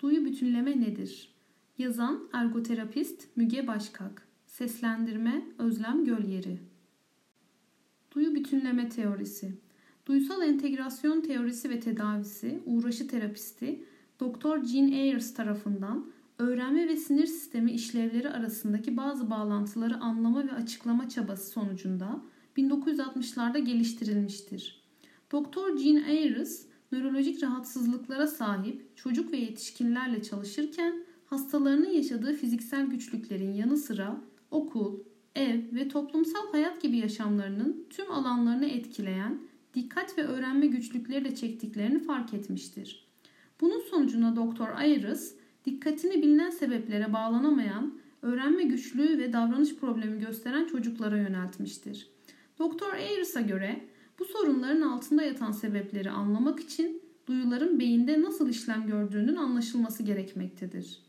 Duyu bütünleme nedir? Yazan ergoterapist Müge Başkak. Seslendirme Özlem Gölyeri. Duyu bütünleme teorisi. Duysal entegrasyon teorisi ve tedavisi uğraşı terapisti Dr. Jean Ayers tarafından öğrenme ve sinir sistemi işlevleri arasındaki bazı bağlantıları anlama ve açıklama çabası sonucunda 1960'larda geliştirilmiştir. Dr. Jean Ayers nörolojik rahatsızlıklara sahip çocuk ve yetişkinlerle çalışırken hastalarının yaşadığı fiziksel güçlüklerin yanı sıra okul, ev ve toplumsal hayat gibi yaşamlarının tüm alanlarını etkileyen dikkat ve öğrenme güçlükleri de çektiklerini fark etmiştir. Bunun sonucunda Doktor Ayres dikkatini bilinen sebeplere bağlanamayan, öğrenme güçlüğü ve davranış problemi gösteren çocuklara yöneltmiştir. Doktor Ayres'a göre bu sorunların altında yatan sebepleri anlamak için duyuların beyinde nasıl işlem gördüğünün anlaşılması gerekmektedir.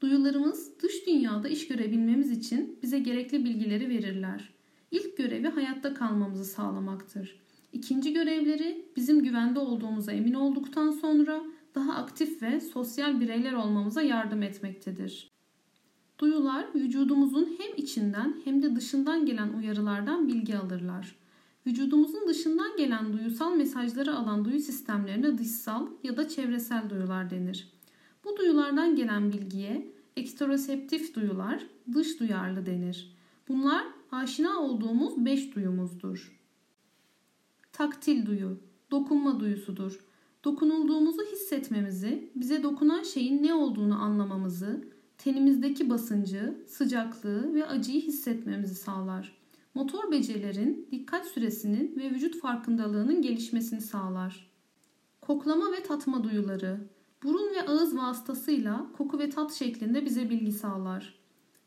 Duyularımız dış dünyada iş görebilmemiz için bize gerekli bilgileri verirler. İlk görevi hayatta kalmamızı sağlamaktır. İkinci görevleri bizim güvende olduğumuza emin olduktan sonra daha aktif ve sosyal bireyler olmamıza yardım etmektedir. Duyular vücudumuzun hem içinden hem de dışından gelen uyarılardan bilgi alırlar. Vücudumuzun dışından gelen duyusal mesajları alan duyu sistemlerine dışsal ya da çevresel duyular denir. Bu duyulardan gelen bilgiye eksteroseptif duyular, dış duyarlı denir. Bunlar aşina olduğumuz beş duyumuzdur. Taktil duyu, dokunma duyusudur. Dokunulduğumuzu hissetmemizi, bize dokunan şeyin ne olduğunu anlamamızı, tenimizdeki basıncı, sıcaklığı ve acıyı hissetmemizi sağlar. Motor becerilerin dikkat süresinin ve vücut farkındalığının gelişmesini sağlar. Koklama ve tatma duyuları, burun ve ağız vasıtasıyla koku ve tat şeklinde bize bilgi sağlar.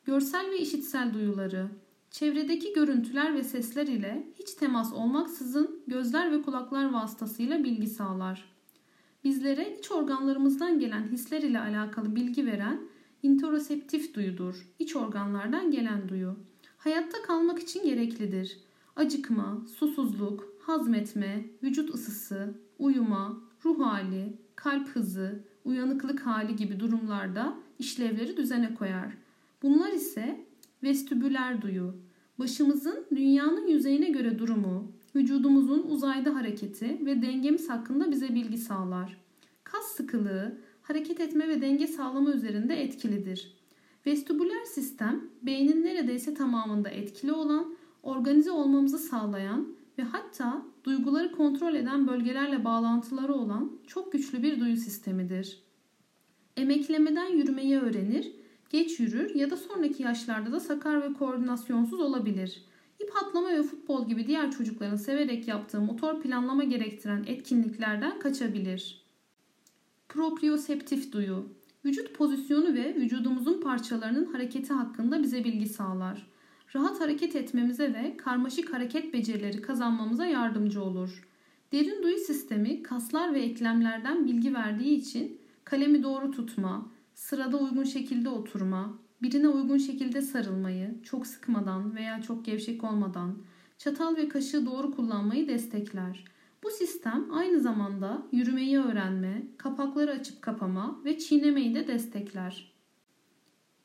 Görsel ve işitsel duyuları, çevredeki görüntüler ve sesler ile hiç temas olmaksızın gözler ve kulaklar vasıtasıyla bilgi sağlar. Bizlere iç organlarımızdan gelen hisler ile alakalı bilgi veren interoseptif duyudur. İç organlardan gelen duyu. Hayatta kalmak için gereklidir. Acıkma, susuzluk, hazmetme, vücut ısısı, uyuma, ruh hali, kalp hızı, uyanıklık hali gibi durumlarda işlevleri düzene koyar. Bunlar ise vestibüler duyu, başımızın dünyanın yüzeyine göre durumu, vücudumuzun uzayda hareketi ve dengemiz hakkında bize bilgi sağlar. Kas sıkılığı, hareket etme ve denge sağlama üzerinde etkilidir. Vestibüler sistem, beynin neredeyse tamamında etkili olan, organize olmamızı sağlayan ve hatta duyguları kontrol eden bölgelerle bağlantıları olan çok güçlü bir duyu sistemidir. Emeklemeden yürümeyi öğrenir, geç yürür ya da sonraki yaşlarda da sakar ve koordinasyonsuz olabilir. İp atlama ve futbol gibi diğer çocukların severek yaptığı motor planlama gerektiren etkinliklerden kaçabilir. Proprioseptif duyu Vücut pozisyonu ve vücudumuzun parçalarının hareketi hakkında bize bilgi sağlar. Rahat hareket etmemize ve karmaşık hareket becerileri kazanmamıza yardımcı olur. Derin duyu sistemi kaslar ve eklemlerden bilgi verdiği için kalemi doğru tutma, sırada uygun şekilde oturma, birine uygun şekilde sarılmayı, çok sıkmadan veya çok gevşek olmadan, çatal ve kaşığı doğru kullanmayı destekler. Bu sistem aynı zamanda yürümeyi öğrenme, kapakları açıp kapama ve çiğnemeyi de destekler.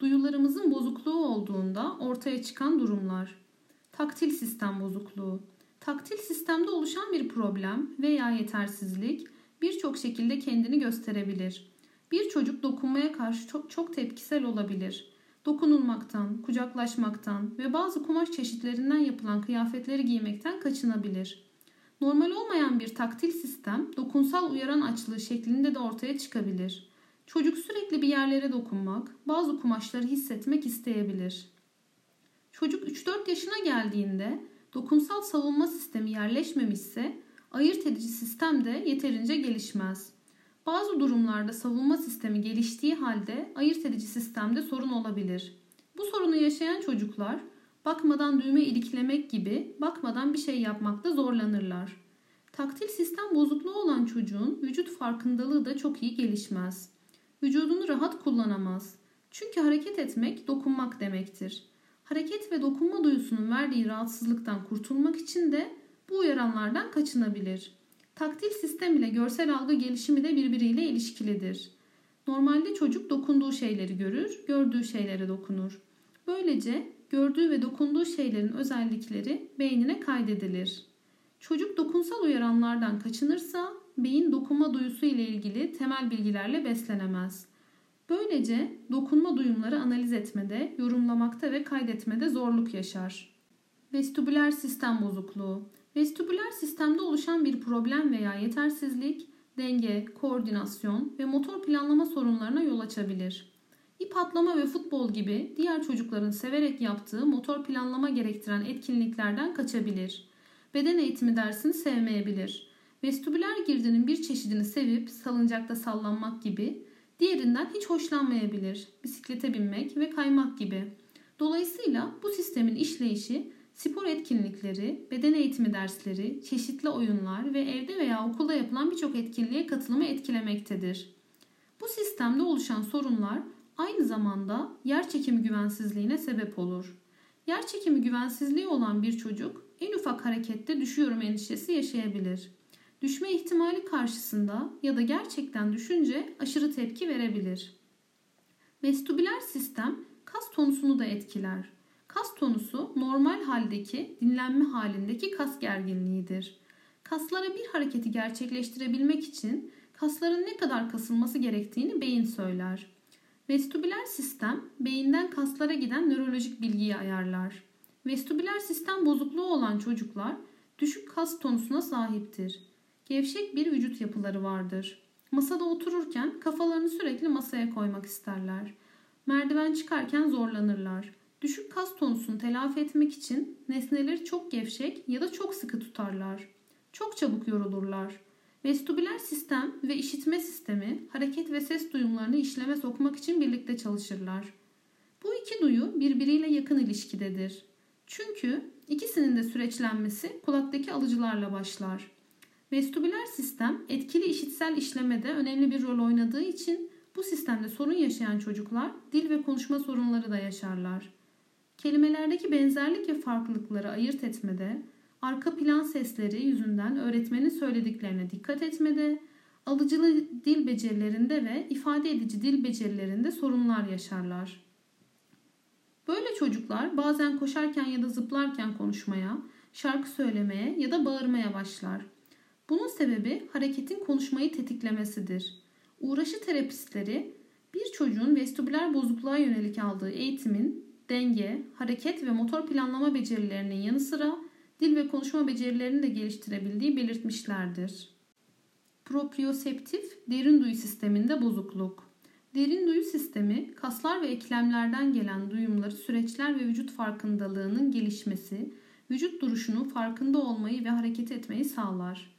Duyularımızın bozukluğu olduğunda ortaya çıkan durumlar. Taktil sistem bozukluğu. Taktil sistemde oluşan bir problem veya yetersizlik birçok şekilde kendini gösterebilir. Bir çocuk dokunmaya karşı çok çok tepkisel olabilir. Dokunulmaktan, kucaklaşmaktan ve bazı kumaş çeşitlerinden yapılan kıyafetleri giymekten kaçınabilir. Normal olmayan bir taktil sistem dokunsal uyaran açlığı şeklinde de ortaya çıkabilir. Çocuk sürekli bir yerlere dokunmak, bazı kumaşları hissetmek isteyebilir. Çocuk 3-4 yaşına geldiğinde dokunsal savunma sistemi yerleşmemişse ayırt edici sistem de yeterince gelişmez. Bazı durumlarda savunma sistemi geliştiği halde ayırt edici sistemde sorun olabilir. Bu sorunu yaşayan çocuklar bakmadan düğme iliklemek gibi bakmadan bir şey yapmakta zorlanırlar. Taktil sistem bozukluğu olan çocuğun vücut farkındalığı da çok iyi gelişmez. Vücudunu rahat kullanamaz. Çünkü hareket etmek dokunmak demektir. Hareket ve dokunma duyusunun verdiği rahatsızlıktan kurtulmak için de bu uyaranlardan kaçınabilir. Taktil sistem ile görsel algı gelişimi de birbiriyle ilişkilidir. Normalde çocuk dokunduğu şeyleri görür, gördüğü şeylere dokunur. Böylece gördüğü ve dokunduğu şeylerin özellikleri beynine kaydedilir. Çocuk dokunsal uyaranlardan kaçınırsa beyin dokunma duyusu ile ilgili temel bilgilerle beslenemez. Böylece dokunma duyumları analiz etmede, yorumlamakta ve kaydetmede zorluk yaşar. Vestibüler sistem bozukluğu. Vestibüler sistemde oluşan bir problem veya yetersizlik, denge, koordinasyon ve motor planlama sorunlarına yol açabilir. İp atlama ve futbol gibi diğer çocukların severek yaptığı motor planlama gerektiren etkinliklerden kaçabilir. Beden eğitimi dersini sevmeyebilir. Vestibüler girdinin bir çeşidini sevip salıncakta sallanmak gibi, diğerinden hiç hoşlanmayabilir. Bisiklete binmek ve kaymak gibi. Dolayısıyla bu sistemin işleyişi spor etkinlikleri, beden eğitimi dersleri, çeşitli oyunlar ve evde veya okulda yapılan birçok etkinliğe katılımı etkilemektedir. Bu sistemde oluşan sorunlar aynı zamanda yer çekimi güvensizliğine sebep olur. Yer çekimi güvensizliği olan bir çocuk en ufak harekette düşüyorum endişesi yaşayabilir. Düşme ihtimali karşısında ya da gerçekten düşünce aşırı tepki verebilir. Vestibüler sistem kas tonusunu da etkiler. Kas tonusu normal haldeki dinlenme halindeki kas gerginliğidir. Kaslara bir hareketi gerçekleştirebilmek için kasların ne kadar kasılması gerektiğini beyin söyler. Vestibüler sistem beyinden kaslara giden nörolojik bilgiyi ayarlar. Vestibüler sistem bozukluğu olan çocuklar düşük kas tonusuna sahiptir. Gevşek bir vücut yapıları vardır. Masada otururken kafalarını sürekli masaya koymak isterler. Merdiven çıkarken zorlanırlar. Düşük kas tonusunu telafi etmek için nesneleri çok gevşek ya da çok sıkı tutarlar. Çok çabuk yorulurlar. Vestibüler sistem ve işitme sistemi hareket ve ses duyumlarını işleme sokmak için birlikte çalışırlar. Bu iki duyu birbiriyle yakın ilişkidedir. Çünkü ikisinin de süreçlenmesi kulaktaki alıcılarla başlar. Vestibüler sistem etkili işitsel işlemede önemli bir rol oynadığı için bu sistemde sorun yaşayan çocuklar dil ve konuşma sorunları da yaşarlar. Kelimelerdeki benzerlik ve farklılıkları ayırt etmede, arka plan sesleri yüzünden öğretmenin söylediklerine dikkat etmede, alıcılı dil becerilerinde ve ifade edici dil becerilerinde sorunlar yaşarlar. Böyle çocuklar bazen koşarken ya da zıplarken konuşmaya, şarkı söylemeye ya da bağırmaya başlar. Bunun sebebi hareketin konuşmayı tetiklemesidir. Uğraşı terapistleri bir çocuğun vestibüler bozukluğa yönelik aldığı eğitimin denge, hareket ve motor planlama becerilerinin yanı sıra dil ve konuşma becerilerini de geliştirebildiği belirtmişlerdir. Proprioseptif derin duyu sisteminde bozukluk. Derin duyu sistemi kaslar ve eklemlerden gelen duyumları, süreçler ve vücut farkındalığının gelişmesi, vücut duruşunu farkında olmayı ve hareket etmeyi sağlar.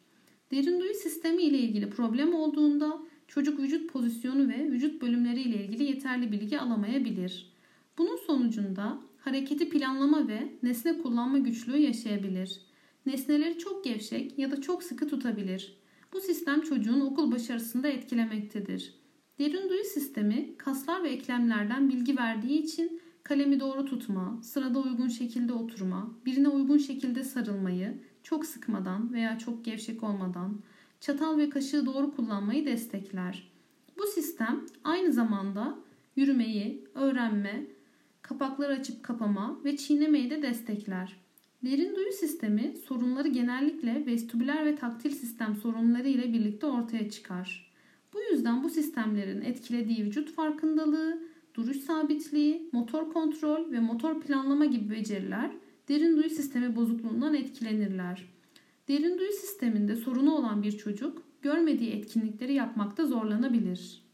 Derin duyu sistemi ile ilgili problem olduğunda çocuk vücut pozisyonu ve vücut bölümleri ile ilgili yeterli bilgi alamayabilir. Bunun sonucunda hareketi planlama ve nesne kullanma güçlüğü yaşayabilir. Nesneleri çok gevşek ya da çok sıkı tutabilir. Bu sistem çocuğun okul başarısında etkilemektedir. Derin duyu sistemi kaslar ve eklemlerden bilgi verdiği için kalemi doğru tutma, sırada uygun şekilde oturma, birine uygun şekilde sarılmayı, çok sıkmadan veya çok gevşek olmadan, çatal ve kaşığı doğru kullanmayı destekler. Bu sistem aynı zamanda yürümeyi, öğrenme, kapaklar açıp kapama ve çiğnemeyi de destekler. Derin duyu sistemi sorunları genellikle vestibüler ve taktil sistem sorunları ile birlikte ortaya çıkar. Bu yüzden bu sistemlerin etkilediği vücut farkındalığı, duruş sabitliği, motor kontrol ve motor planlama gibi beceriler derin duyu sistemi bozukluğundan etkilenirler. Derin duyu sisteminde sorunu olan bir çocuk görmediği etkinlikleri yapmakta zorlanabilir.